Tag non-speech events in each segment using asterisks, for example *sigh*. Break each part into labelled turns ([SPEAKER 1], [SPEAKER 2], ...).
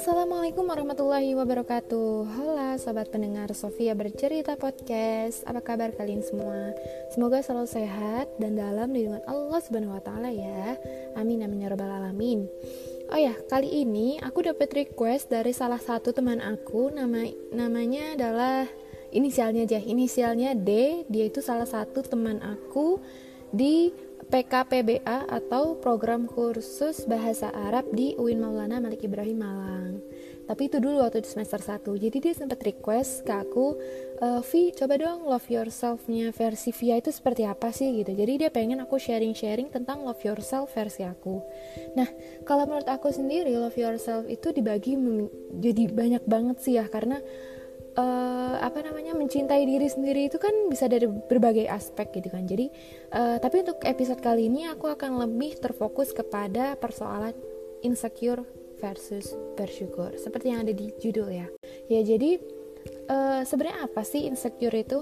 [SPEAKER 1] Assalamualaikum warahmatullahi wabarakatuh Halo sobat pendengar Sofia Bercerita Podcast Apa kabar kalian semua? Semoga selalu sehat dan dalam lindungan Allah Subhanahu wa taala ya. Amin amin ya rabbal alamin. Oh ya, kali ini aku dapat request dari salah satu teman aku nama namanya adalah inisialnya aja, inisialnya D. Dia itu salah satu teman aku di PKPBA atau Program Kursus Bahasa Arab di UIN Maulana Malik Ibrahim Malang. Tapi itu dulu waktu di semester 1. Jadi dia sempat request ke aku, e, Vi, coba dong love yourself-nya versi Via itu seperti apa sih gitu. Jadi dia pengen aku sharing-sharing tentang love yourself versi aku. Nah, kalau menurut aku sendiri love yourself itu dibagi jadi banyak banget sih ya karena uh, apa namanya mencintai diri sendiri itu kan bisa dari berbagai aspek gitu kan. Jadi uh, tapi untuk episode kali ini aku akan lebih terfokus kepada persoalan insecure versus bersyukur. Seperti yang ada di judul ya. Ya jadi uh, sebenarnya apa sih insecure itu?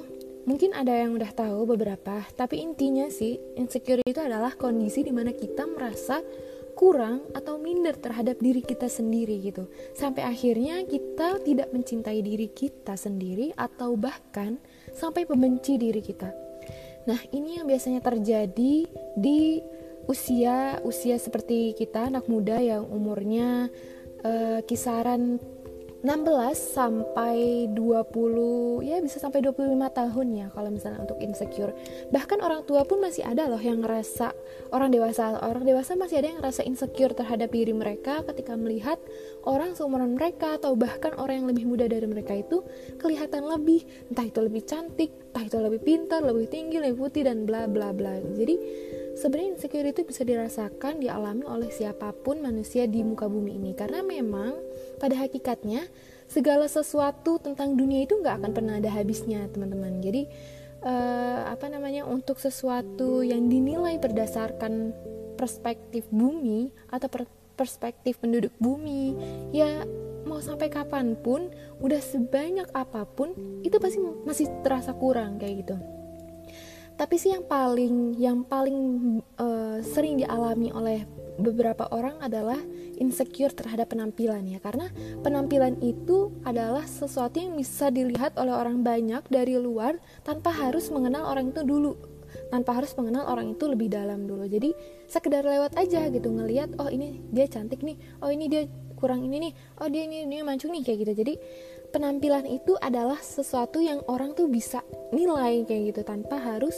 [SPEAKER 1] Mungkin ada yang udah tahu beberapa tapi intinya sih insecure itu adalah kondisi di mana kita merasa kurang atau minder terhadap diri kita sendiri gitu. Sampai akhirnya kita tidak mencintai diri kita sendiri atau bahkan sampai membenci diri kita. Nah, ini yang biasanya terjadi di usia usia seperti kita anak muda yang umurnya uh, kisaran 16 sampai 20 ya bisa sampai 25 tahun ya kalau misalnya untuk insecure. Bahkan orang tua pun masih ada loh yang ngerasa orang dewasa orang dewasa masih ada yang ngerasa insecure terhadap diri mereka ketika melihat orang seumuran mereka atau bahkan orang yang lebih muda dari mereka itu kelihatan lebih entah itu lebih cantik entah itu lebih pintar lebih tinggi lebih putih dan bla bla bla. Jadi sebenarnya insecure itu bisa dirasakan dialami oleh siapa pun manusia di muka bumi ini. Karena memang pada hakikatnya segala sesuatu tentang dunia itu nggak akan pernah ada habisnya teman-teman. Jadi uh, apa namanya untuk sesuatu yang dinilai berdasarkan perspektif bumi atau per perspektif penduduk bumi ya mau sampai kapan pun udah sebanyak apa pun itu pasti masih terasa kurang kayak gitu tapi sih yang paling yang paling uh, sering dialami oleh beberapa orang adalah insecure terhadap penampilan ya. Karena penampilan itu adalah sesuatu yang bisa dilihat oleh orang banyak dari luar tanpa harus mengenal orang itu dulu. Tanpa harus mengenal orang itu lebih dalam dulu. Jadi sekedar lewat aja gitu ngelihat oh ini dia cantik nih. Oh ini dia kurang ini nih. Oh dia ini dia mancung nih kayak gitu. Jadi penampilan itu adalah sesuatu yang orang tuh bisa nilai kayak gitu tanpa harus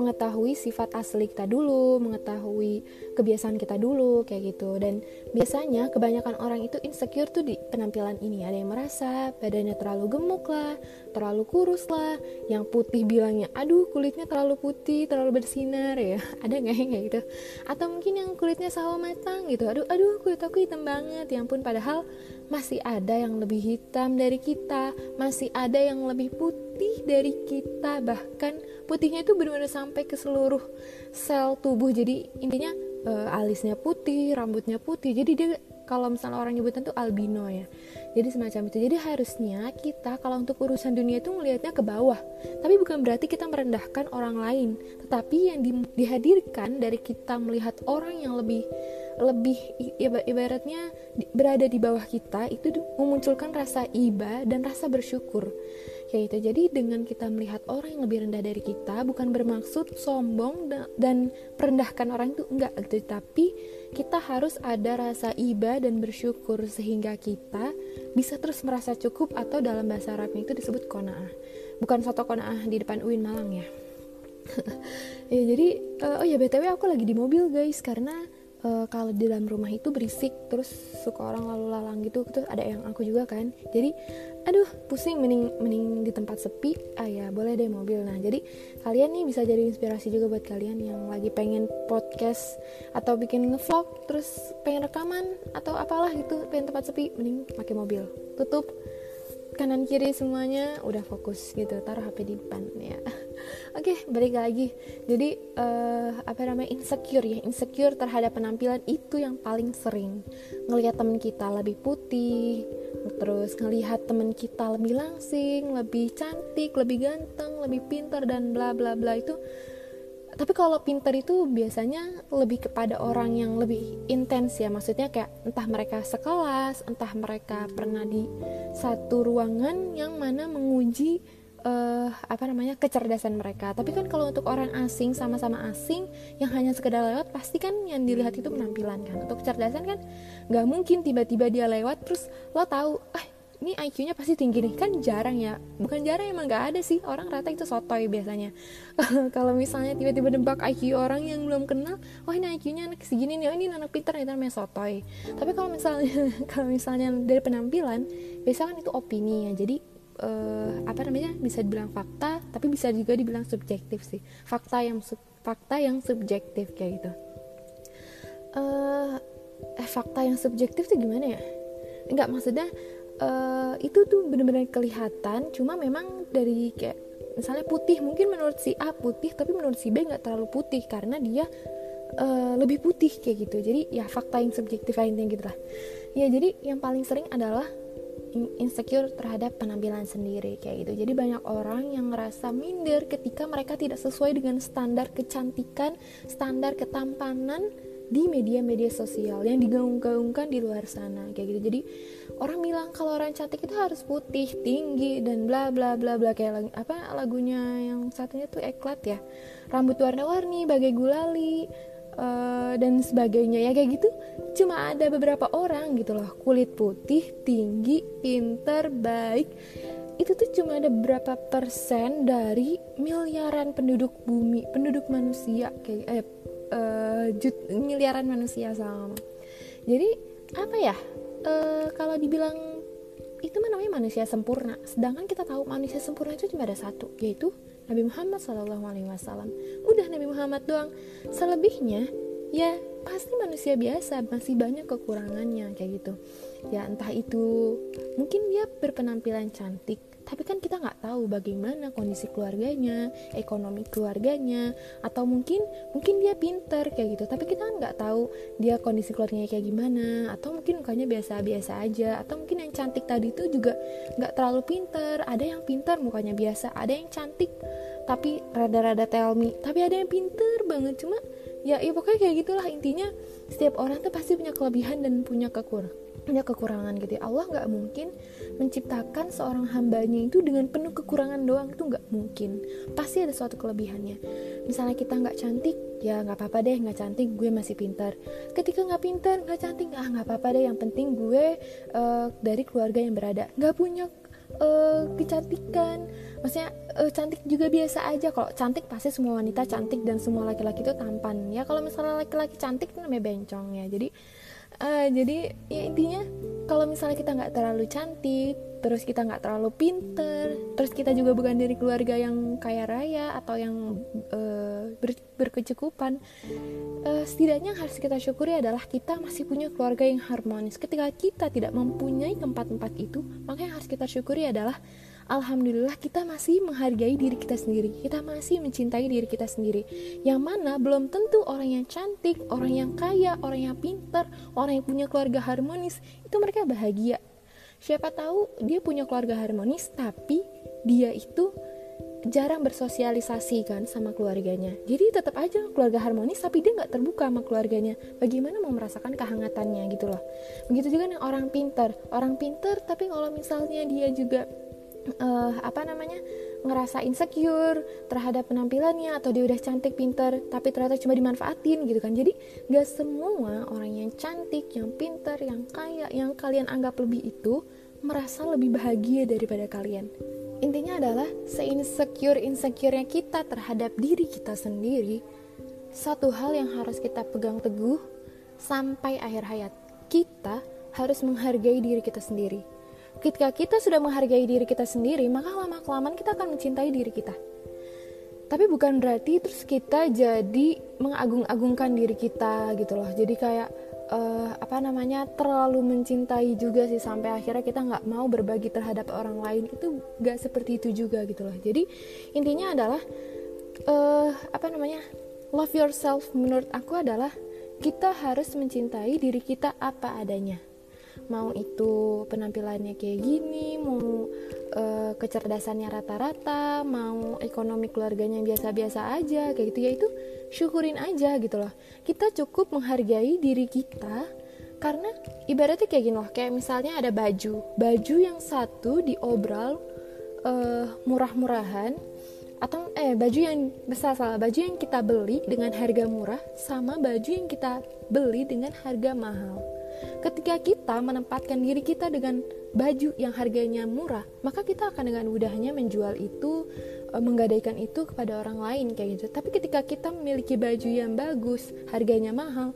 [SPEAKER 1] mengetahui sifat asli kita dulu, mengetahui kebiasaan kita dulu kayak gitu. Dan biasanya kebanyakan orang itu insecure tuh di penampilan ini. Ada yang merasa badannya terlalu gemuk lah, terlalu kurus lah, yang putih bilangnya, aduh kulitnya terlalu putih, terlalu bersinar ya. *laughs* Ada nggak yang kayak gitu? Atau mungkin yang kulitnya sawo matang gitu, aduh aduh kulit aku hitam banget. Ya ampun padahal masih ada yang lebih hitam dari kita, masih ada yang lebih putih dari kita, bahkan putihnya itu benar-benar sampai ke seluruh sel tubuh. Jadi intinya uh, alisnya putih, rambutnya putih. Jadi dia kalau misalnya orang nyebutan tuh albino ya. Jadi semacam itu. Jadi harusnya kita kalau untuk urusan dunia itu melihatnya ke bawah. Tapi bukan berarti kita merendahkan orang lain, tetapi yang di, dihadirkan dari kita melihat orang yang lebih lebih ibaratnya berada di bawah kita itu memunculkan rasa iba dan rasa bersyukur kayak itu jadi dengan kita melihat orang yang lebih rendah dari kita bukan bermaksud sombong dan merendahkan orang itu enggak gitu. Tapi kita harus ada rasa iba dan bersyukur sehingga kita bisa terus merasa cukup atau dalam bahasa Arabnya itu disebut konaah bukan foto konaah di depan UIN Malang ya. *laughs* Ya jadi uh, oh ya btw aku lagi di mobil guys karena uh, kalau di dalam rumah itu berisik terus suka orang lalu lalang gitu. Terus ada yang aku juga kan. Jadi aduh pusing mending mending di tempat sepi. Ah ya boleh deh mobil. Nah jadi kalian nih bisa jadi inspirasi juga buat kalian yang lagi pengen podcast atau bikin ngevlog terus pengen rekaman atau apalah gitu pengen tempat sepi mending pakai mobil. Tutup kanan kiri semuanya udah fokus gitu taruh HP di depan ya. *laughs* Oke okay, balik lagi. Jadi uh, apa namanya insecure ya insecure terhadap penampilan itu yang paling sering. Ngelihat temen kita lebih putih terus ngelihat temen kita lebih langsing lebih cantik lebih ganteng lebih pintar dan bla bla bla itu tapi kalau pinter itu biasanya lebih kepada orang yang lebih intens ya. Maksudnya kayak entah mereka sekelas entah mereka pernah di satu ruangan yang mana menguji uh, apa namanya kecerdasan mereka. Tapi kan kalau untuk orang asing sama-sama asing yang hanya sekedar lewat pasti kan yang dilihat itu penampilan kan. Untuk kecerdasan kan nggak mungkin tiba-tiba dia lewat terus lo tahu ah ini IQ-nya pasti tinggi nih. Kan jarang ya. Bukan jarang emang nggak ada sih. Orang rata itu sotoy biasanya. *laughs* Kalau misalnya tiba-tiba debak IQ orang yang belum kenal oh ini IQ-nya anak segini nih. Oh ini anak pintar itu namanya sotoy. Tapi kalau misalnya *laughs* kalau misalnya dari penampilan biasanya kan itu opini ya. Jadi uh, apa namanya? Bisa dibilang fakta tapi bisa juga dibilang subjektif sih. Fakta yang sub, fakta yang subjektif kayak gitu. Uh, eh fakta yang subjektif tuh gimana ya? Enggak maksudnya uh, itu tuh bener-bener kelihatan cuma memang dari kayak misalnya putih mungkin menurut si A putih tapi menurut si B nggak terlalu putih karena dia uh, lebih putih kayak gitu. Jadi ya fakta yang subjektif intinya gitu lah ya jadi yang paling sering adalah insecure terhadap penampilan sendiri kayak gitu. Jadi banyak orang yang ngerasa minder ketika mereka tidak sesuai dengan standar kecantikan standar ketampanan di media-media sosial yang digaung-gaungkan di luar sana kayak gitu. Jadi orang bilang kalau orang cantik itu harus putih tinggi dan bla bla bla bla. Kayak lagu, apa lagunya yang satunya tuh eklat ya. Rambut warna-warni bagai gulali uh, dan sebagainya. Ya kayak gitu. Cuma ada beberapa orang gitu loh. Kulit putih tinggi pinter baik. Itu tuh cuma ada berapa persen dari miliaran penduduk bumi penduduk manusia kayak eh, uh, jut, miliaran manusia sama. Jadi apa ya? Uh, kalau dibilang itu mah namanya manusia sempurna. Sedangkan kita tahu manusia sempurna itu cuma ada satu yaitu Nabi Muhammad SAW udah Nabi Muhammad doang. Selebihnya ya pasti manusia biasa masih banyak kekurangannya kayak gitu ya entah itu mungkin dia berpenampilan cantik tapi kan kita nggak tahu bagaimana kondisi keluarganya ekonomi keluarganya atau mungkin mungkin dia pinter kayak gitu. Tapi kita kan nggak tahu dia kondisi keluarganya kayak gimana atau mungkin mukanya biasa-biasa aja atau mungkin yang cantik tadi itu juga nggak terlalu pinter. Ada yang pinter mukanya biasa ada yang cantik tapi rada-rada tell me tapi ada yang pinter banget. Cuma ya, ya pokoknya kayak gitulah. Intinya setiap orang tuh pasti punya kelebihan dan punya kekurangan punya kekurangan gitu ya. Allah nggak mungkin menciptakan seorang hambanya itu dengan penuh kekurangan doang. Itu nggak mungkin. Pasti ada suatu kelebihannya. Misalnya kita nggak cantik ya nggak apa-apa deh. Nggak cantik gue masih pintar. Ketika nggak pintar nggak cantik ah nggak apa-apa deh. Yang penting gue uh, dari keluarga yang berada. Nggak punya uh, kecantikan. Maksudnya uh, cantik juga biasa aja. Kalau cantik pasti semua wanita cantik dan semua laki-laki itu tampan. Ya kalau misalnya laki-laki cantik itu namanya bencong ya. Jadi uh, jadi ya intinya kalau misalnya kita nggak terlalu cantik terus kita nggak terlalu pinter terus kita juga bukan dari keluarga yang kaya raya atau yang uh, ber, berkecukupan uh, setidaknya yang harus kita syukuri adalah kita masih punya keluarga yang harmonis. Ketika kita tidak mempunyai tempat-tempat itu maka yang harus kita syukuri adalah Alhamdulillah kita masih menghargai diri kita sendiri. Kita masih mencintai diri kita sendiri. Yang mana belum tentu orang yang cantik orang yang kaya orang yang pintar orang yang punya keluarga harmonis itu mereka bahagia. Siapa tahu dia punya keluarga harmonis tapi dia itu jarang bersosialisasi kan sama keluarganya. Jadi tetap aja keluarga harmonis tapi dia nggak terbuka sama keluarganya. Bagaimana mau merasakan kehangatannya gitu loh. Begitu juga dengan orang pintar. Orang pintar tapi kalau misalnya dia juga uh, apa namanya ngerasa insecure terhadap penampilannya atau dia udah cantik pinter tapi ternyata cuma dimanfaatin gitu kan. Jadi gak semua orang yang cantik yang pinter yang kaya yang kalian anggap lebih itu merasa lebih bahagia daripada kalian. Intinya adalah seinsecure insecurenya kita terhadap diri kita sendiri satu hal yang harus kita pegang teguh sampai akhir hayat. Kita harus menghargai diri kita sendiri ketika kita sudah menghargai diri kita sendiri, maka lama-kelamaan kita akan mencintai diri kita. Tapi bukan berarti terus kita jadi mengagung-agungkan diri kita gitu loh. Jadi kayak uh, apa namanya terlalu mencintai juga sih sampai akhirnya kita nggak mau berbagi terhadap orang lain itu gak seperti itu juga gitu loh. Jadi intinya adalah uh, apa namanya love yourself menurut aku adalah kita harus mencintai diri kita apa adanya mau itu penampilannya kayak gini mau uh, kecerdasannya rata-rata mau ekonomi keluarganya biasa-biasa aja kayak gitu ya itu syukurin aja gitu loh. Kita cukup menghargai diri kita karena ibaratnya kayak gini loh kayak misalnya ada baju baju yang satu diobral uh, murah-murahan atau eh baju yang besar salah baju yang kita beli dengan harga murah sama baju yang kita beli dengan harga mahal ketika kita menempatkan diri kita dengan baju yang harganya murah maka kita akan dengan mudahnya menjual itu e, menggadaikan itu kepada orang lain kayak gitu. Tapi ketika kita memiliki baju yang bagus harganya mahal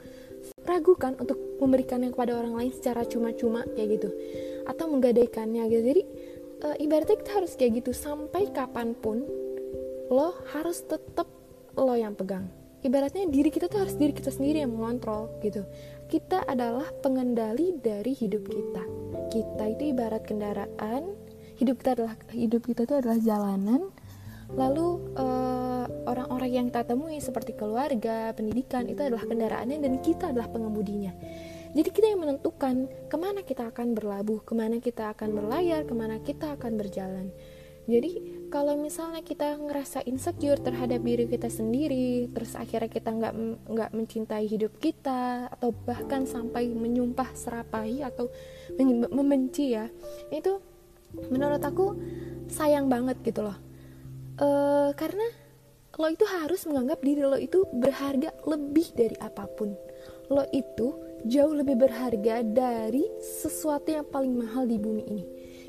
[SPEAKER 1] ragukan untuk memberikannya kepada orang lain secara cuma-cuma kayak gitu. Atau menggadaikannya gitu. Jadi e, ibaratnya kita harus kayak gitu sampai kapan pun lo harus tetap lo yang pegang. Ibaratnya diri kita tuh harus diri kita sendiri yang mengontrol gitu kita adalah pengendali dari hidup kita. Kita itu ibarat kendaraan. Hidup kita adalah hidup kita itu adalah jalanan. Lalu eh, orang-orang yang kita temui seperti keluarga pendidikan itu adalah kendaraannya dan kita adalah pengemudinya. Jadi kita yang menentukan ke mana kita akan berlabuh ke mana kita akan berlayar ke mana kita akan berjalan. Jadi kalau misalnya kita ngerasa insecure terhadap diri kita sendiri, terus akhirnya kita nggak nggak mencintai hidup kita atau bahkan sampai menyumpah serapai atau membenci ya, itu menurut aku sayang banget gitu loh. E, karena lo itu harus menganggap diri lo itu berharga lebih dari apa pun. Lo itu jauh lebih berharga dari sesuatu yang paling mahal di bumi ini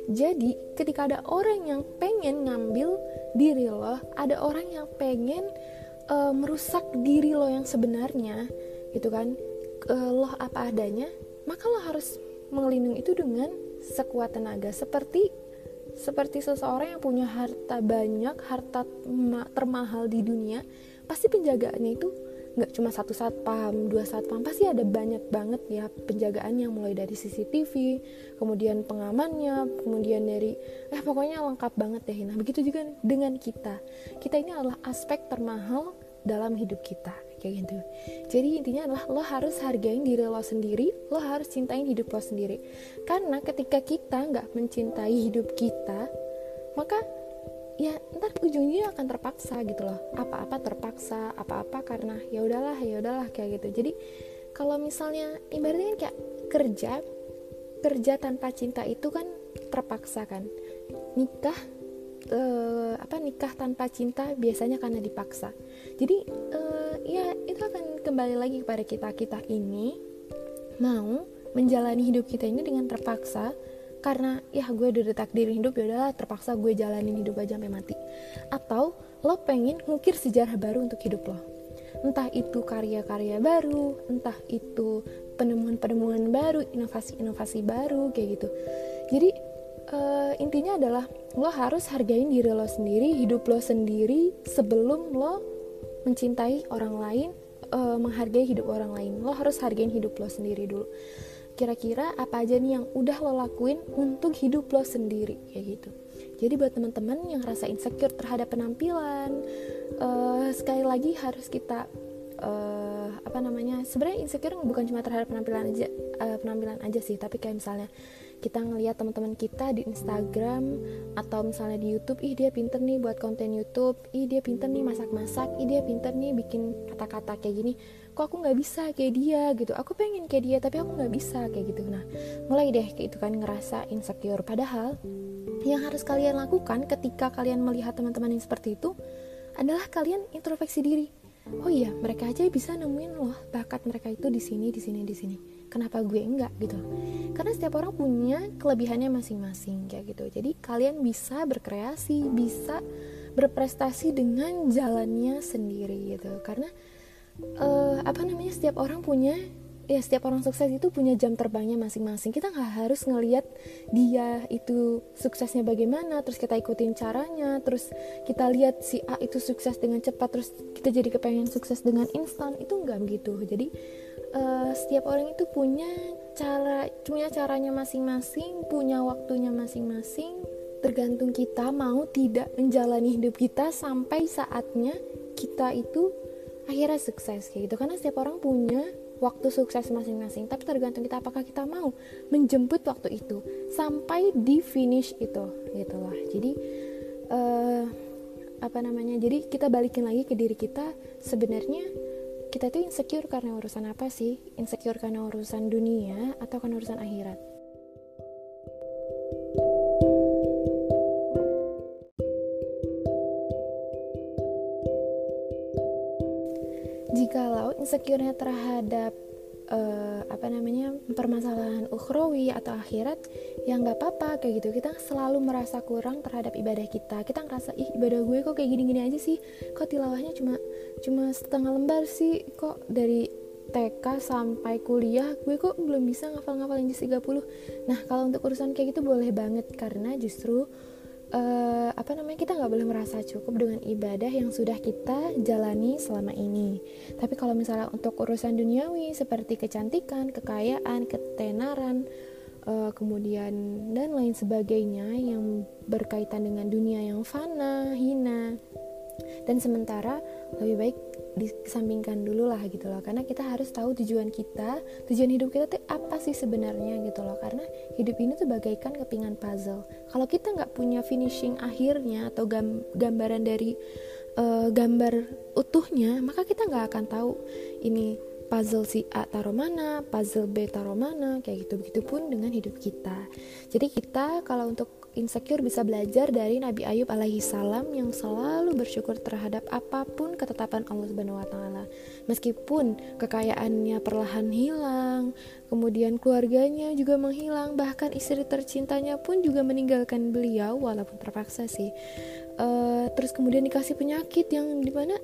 [SPEAKER 1] jadi, ketika ada orang yang pengen ngambil diri lo, ada orang yang pengen uh, merusak diri lo yang sebenarnya, gitu kan, uh, lo apa adanya, maka lo harus mengelindungi itu dengan sekuat tenaga. Seperti seperti seseorang yang punya harta banyak, harta termahal di dunia, pasti penjagaannya itu nggak cuma satu satpam, dua satpam, pasti ada banyak banget ya penjagaan yang mulai dari CCTV, kemudian pengamannya, kemudian dari eh pokoknya lengkap banget deh. Nah begitu juga dengan kita, kita ini adalah aspek termahal dalam hidup kita kayak gitu. Jadi intinya adalah lo harus hargain diri lo sendiri, lo harus cintain hidup lo sendiri. Karena ketika kita nggak mencintai hidup kita, maka ya ntar ujungnya akan terpaksa gitu loh. Apa-apa terpaksa apa-apa karena ya udahlah ya udahlah kayak gitu. Jadi kalau misalnya ibaratnya kan kayak kerja kerja tanpa cinta itu kan terpaksa kan. Nikah uh, apa nikah tanpa cinta biasanya karena dipaksa. Jadi uh, ya itu akan kembali lagi kepada kita. Kita ini mau menjalani hidup kita ini dengan terpaksa karena ya gue udah ditakdirin hidup ya udahlah terpaksa gue jalanin hidup aja sampai mati. Atau lo pengen ngukir sejarah baru untuk hidup lo. Entah itu karya-karya baru entah itu penemuan-penemuan baru inovasi-inovasi baru kayak gitu. Jadi uh, intinya adalah lo harus hargain diri lo sendiri hidup lo sendiri sebelum lo mencintai orang lain uh, menghargai hidup orang lain. Lo harus hargain hidup lo sendiri dulu kira-kira apa aja nih yang udah lo lakuin untuk hidup lo sendiri kayak gitu. Jadi buat teman-teman yang rasa insecure terhadap penampilan uh, sekali lagi harus kita uh, apa namanya sebenarnya insecure bukan cuma terhadap penampilan aja uh, penampilan aja sih tapi kayak misalnya kita ngelihat teman-teman kita di Instagram atau misalnya di YouTube ih dia pinter nih buat konten YouTube ih dia pinter nih masak-masak ih dia pinter nih bikin kata-kata kayak gini kok aku nggak bisa kayak dia? gitu. Aku pengen kayak dia tapi aku nggak bisa kayak gitu. Nah mulai deh kayak itu kan ngerasa insecure. Padahal yang harus kalian lakukan ketika kalian melihat teman-teman yang seperti itu adalah kalian introspeksi diri. Oh iya mereka aja bisa nemuin loh bakat mereka itu di sini di sini di sini. Kenapa gue enggak? gitu. Karena setiap orang punya kelebihannya masing-masing kayak gitu. Jadi kalian bisa berkreasi bisa berprestasi dengan jalannya sendiri gitu. Karena uh, apa namanya setiap orang punya ya setiap orang sukses itu punya jam terbangnya masing-masing. Kita nggak harus ngelihat dia itu suksesnya bagaimana terus kita ikutin caranya terus kita lihat si A itu sukses dengan cepat terus kita jadi kepengen sukses dengan instan. Itu nggak begitu. Jadi uh, setiap orang itu punya cara punya caranya masing-masing punya waktunya masing-masing. Tergantung kita mau tidak menjalani hidup kita sampai saatnya kita itu akhirnya sukses kayak gitu. Karena setiap orang punya waktu sukses masing-masing. Tapi tergantung kita apakah kita mau menjemput waktu itu sampai di finish itu gitu loh jadi uh, apa namanya jadi kita balikin lagi ke diri kita. Sebenarnya kita tuh insecure karena urusan apa sih? Insecure karena urusan dunia atau karena urusan akhirat insecure-nya terhadap uh, apa namanya permasalahan ukhrawi atau akhirat ya nggak apa-apa kayak gitu. Kita selalu merasa kurang terhadap ibadah kita. Kita ngerasa ih ibadah gue kok kayak gini-gini aja sih? Kok tilawahnya cuma cuma setengah lembar sih? Kok dari TK sampai kuliah gue kok belum bisa ngafal-ngafalin juz 30 nah kalau untuk urusan kayak gitu boleh banget karena justru uh, apa namanya kita nggak boleh merasa cukup dengan ibadah yang sudah kita jalani selama ini. Tapi kalau misalnya untuk urusan duniawi seperti kecantikan, kekayaan, ketenaran, uh, kemudian dan lain sebagainya yang berkaitan dengan dunia yang fana, hina, dan sementara lebih baik disampingkan dulu lah gitu loh karena kita harus tahu tujuan kita tujuan hidup kita tuh apa sih sebenarnya gitu loh karena hidup ini tuh bagaikan kepingan puzzle kalau kita nggak punya finishing akhirnya atau gambaran dari uh, gambar utuhnya maka kita nggak akan tahu ini puzzle si A taruh mana, puzzle B taruh mana, kayak gitu. Begitupun dengan hidup kita. Jadi kita kalau untuk insecure bisa belajar dari Nabi Ayub alaihi salam yang selalu bersyukur terhadap apa pun ketetapan Allah Subhanahu wa taala. Meskipun kekayaannya perlahan hilang, kemudian keluarganya juga menghilang, bahkan istri tercintanya pun juga meninggalkan beliau walaupun terpaksa sih. Uh, terus kemudian dikasih penyakit yang di mana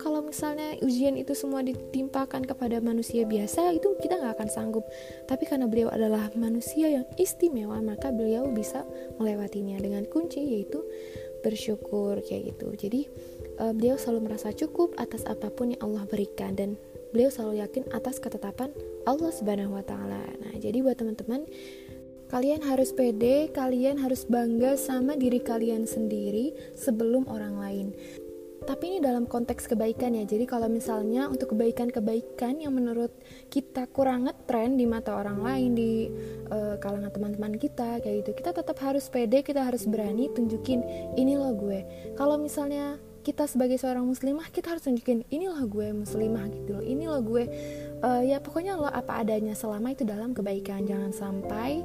[SPEAKER 1] kalau misalnya ujian itu semua ditimpakan kepada manusia biasa itu kita nggak akan sanggup. Tapi karena beliau adalah manusia yang istimewa maka beliau bisa melewatinya dengan kunci yaitu bersyukur kayak gitu. Jadi uh, beliau selalu merasa cukup atas apa pun yang Allah berikan dan beliau selalu yakin atas ketetapan Allah Subhanahu wa taala. Nah, jadi buat teman-teman Kalian harus pede, kalian harus bangga sama diri kalian sendiri sebelum orang lain tapi ini dalam konteks kebaikan ya. Jadi kalau misalnya untuk kebaikan-kebaikan yang menurut kita kurang ngetren di mata orang lain di uh, kalangan teman-teman kita kayak gitu kita tetap harus pede kita harus berani tunjukin ini loh gue. Kalau misalnya kita sebagai seorang muslimah kita harus tunjukin inilah gue muslimah gitu loh. Inilah gue uh, ya pokoknya lo apa adanya selama itu dalam kebaikan. Jangan sampai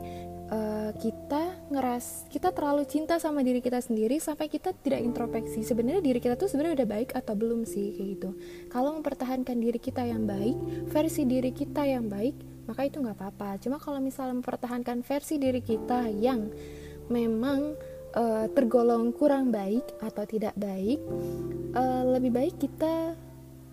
[SPEAKER 1] uh, kita ngeras kita terlalu cinta sama diri kita sendiri sampai kita tidak introspeksi. Sebenarnya diri kita tuh sebenarnya udah baik atau belum sih kayak gitu. Kalau mempertahankan diri kita yang baik versi diri kita yang baik maka itu nggak apa-apa. Cuma kalau misalnya mempertahankan versi diri kita yang memang uh, tergolong kurang baik atau tidak baik uh, lebih baik kita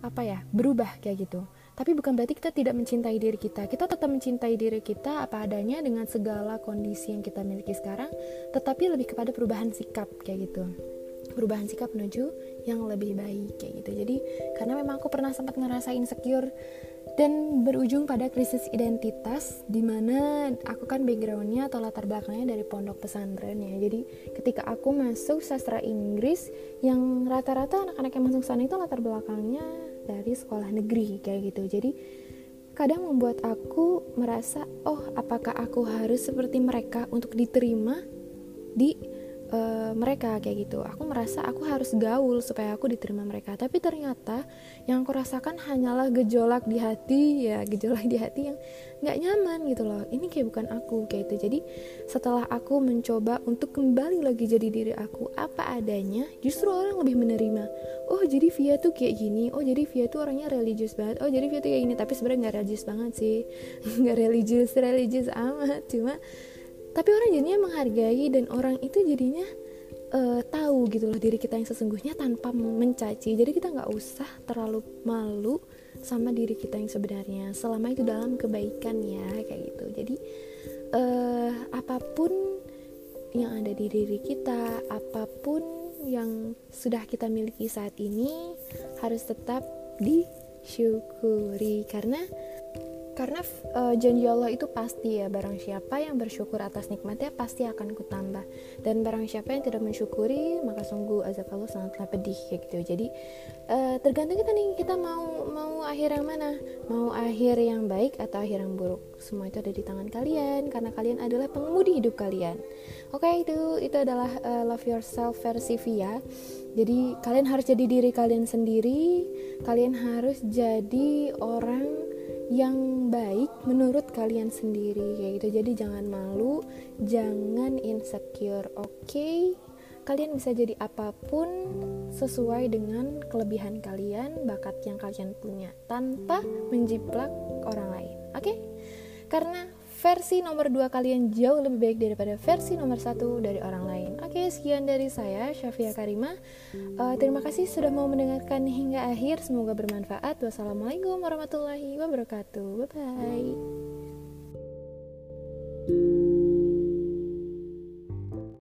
[SPEAKER 1] apa ya berubah kayak gitu tapi bukan berarti kita tidak mencintai diri kita. Kita tetap mencintai diri kita apa adanya dengan segala kondisi yang kita miliki sekarang tetapi lebih kepada perubahan sikap kayak gitu. Perubahan sikap menuju yang lebih baik kayak gitu. Jadi karena memang aku pernah sempat ngerasa insecure dan berujung pada krisis identitas di mana aku kan backgroundnya atau latar belakangnya dari pondok pesantren ya. Jadi ketika aku masuk sastra Inggris yang rata-rata anak-anak yang masuk sana itu latar belakangnya dari sekolah negeri kayak gitu. Jadi kadang membuat aku merasa oh apakah aku harus seperti mereka untuk diterima di uh, mereka kayak gitu. Aku merasa aku harus gaul supaya aku diterima mereka. Tapi ternyata yang aku rasakan hanyalah gejolak di hati ya gejolak di hati yang nggak nyaman gitu loh. Ini kayak bukan aku kayak itu jadi setelah aku mencoba untuk kembali lagi jadi diri aku apa adanya justru orang lebih menerima oh jadi Via tuh kayak gini. Oh jadi Via tuh orangnya religius banget. Oh jadi Via tuh kayak gini. Tapi sebenarnya nggak religius banget sih. *laughs* Nggak religius religius amat. Cuma tapi orang jadinya menghargai dan orang itu jadinya uh, tahu gitu loh diri kita yang sesungguhnya tanpa mencaci. Jadi kita nggak usah terlalu malu sama diri kita yang sebenarnya. Selama itu dalam kebaikan ya kayak gitu. Jadi uh, apa pun yang ada di diri kita apa pun yang sudah kita miliki saat ini harus tetap disyukuri. Karena karena uh, janji Allah itu pasti ya barang siapa yang bersyukur atas nikmatnya pasti akan kutambah. Dan barang siapa yang tidak mensyukuri maka sungguh azab Allah sangatlah pedih kayak gitu. Jadi uh, tergantung kita nih kita mau mau akhir yang mana? Mau akhir yang baik atau akhir yang buruk? Semua itu ada di tangan kalian karena kalian adalah pengemudi hidup kalian. Oke okay, itu itu adalah uh, love yourself versi Via. Jadi kalian harus jadi diri kalian sendiri. Kalian harus jadi orang yang baik menurut kalian sendiri kayak gitu jadi jangan malu jangan insecure oke okay? kalian bisa jadi apa pun sesuai dengan kelebihan kalian bakat yang kalian punya tanpa menjiplak orang lain oke okay? karena versi nomor 2 kalian jauh lebih baik daripada versi nomor satu dari orang lain. Oke, sekian dari saya, Syafia Karima. Uh, terima kasih sudah mau mendengarkan hingga akhir. Semoga bermanfaat. Wassalamualaikum warahmatullahi wabarakatuh. Bye bye.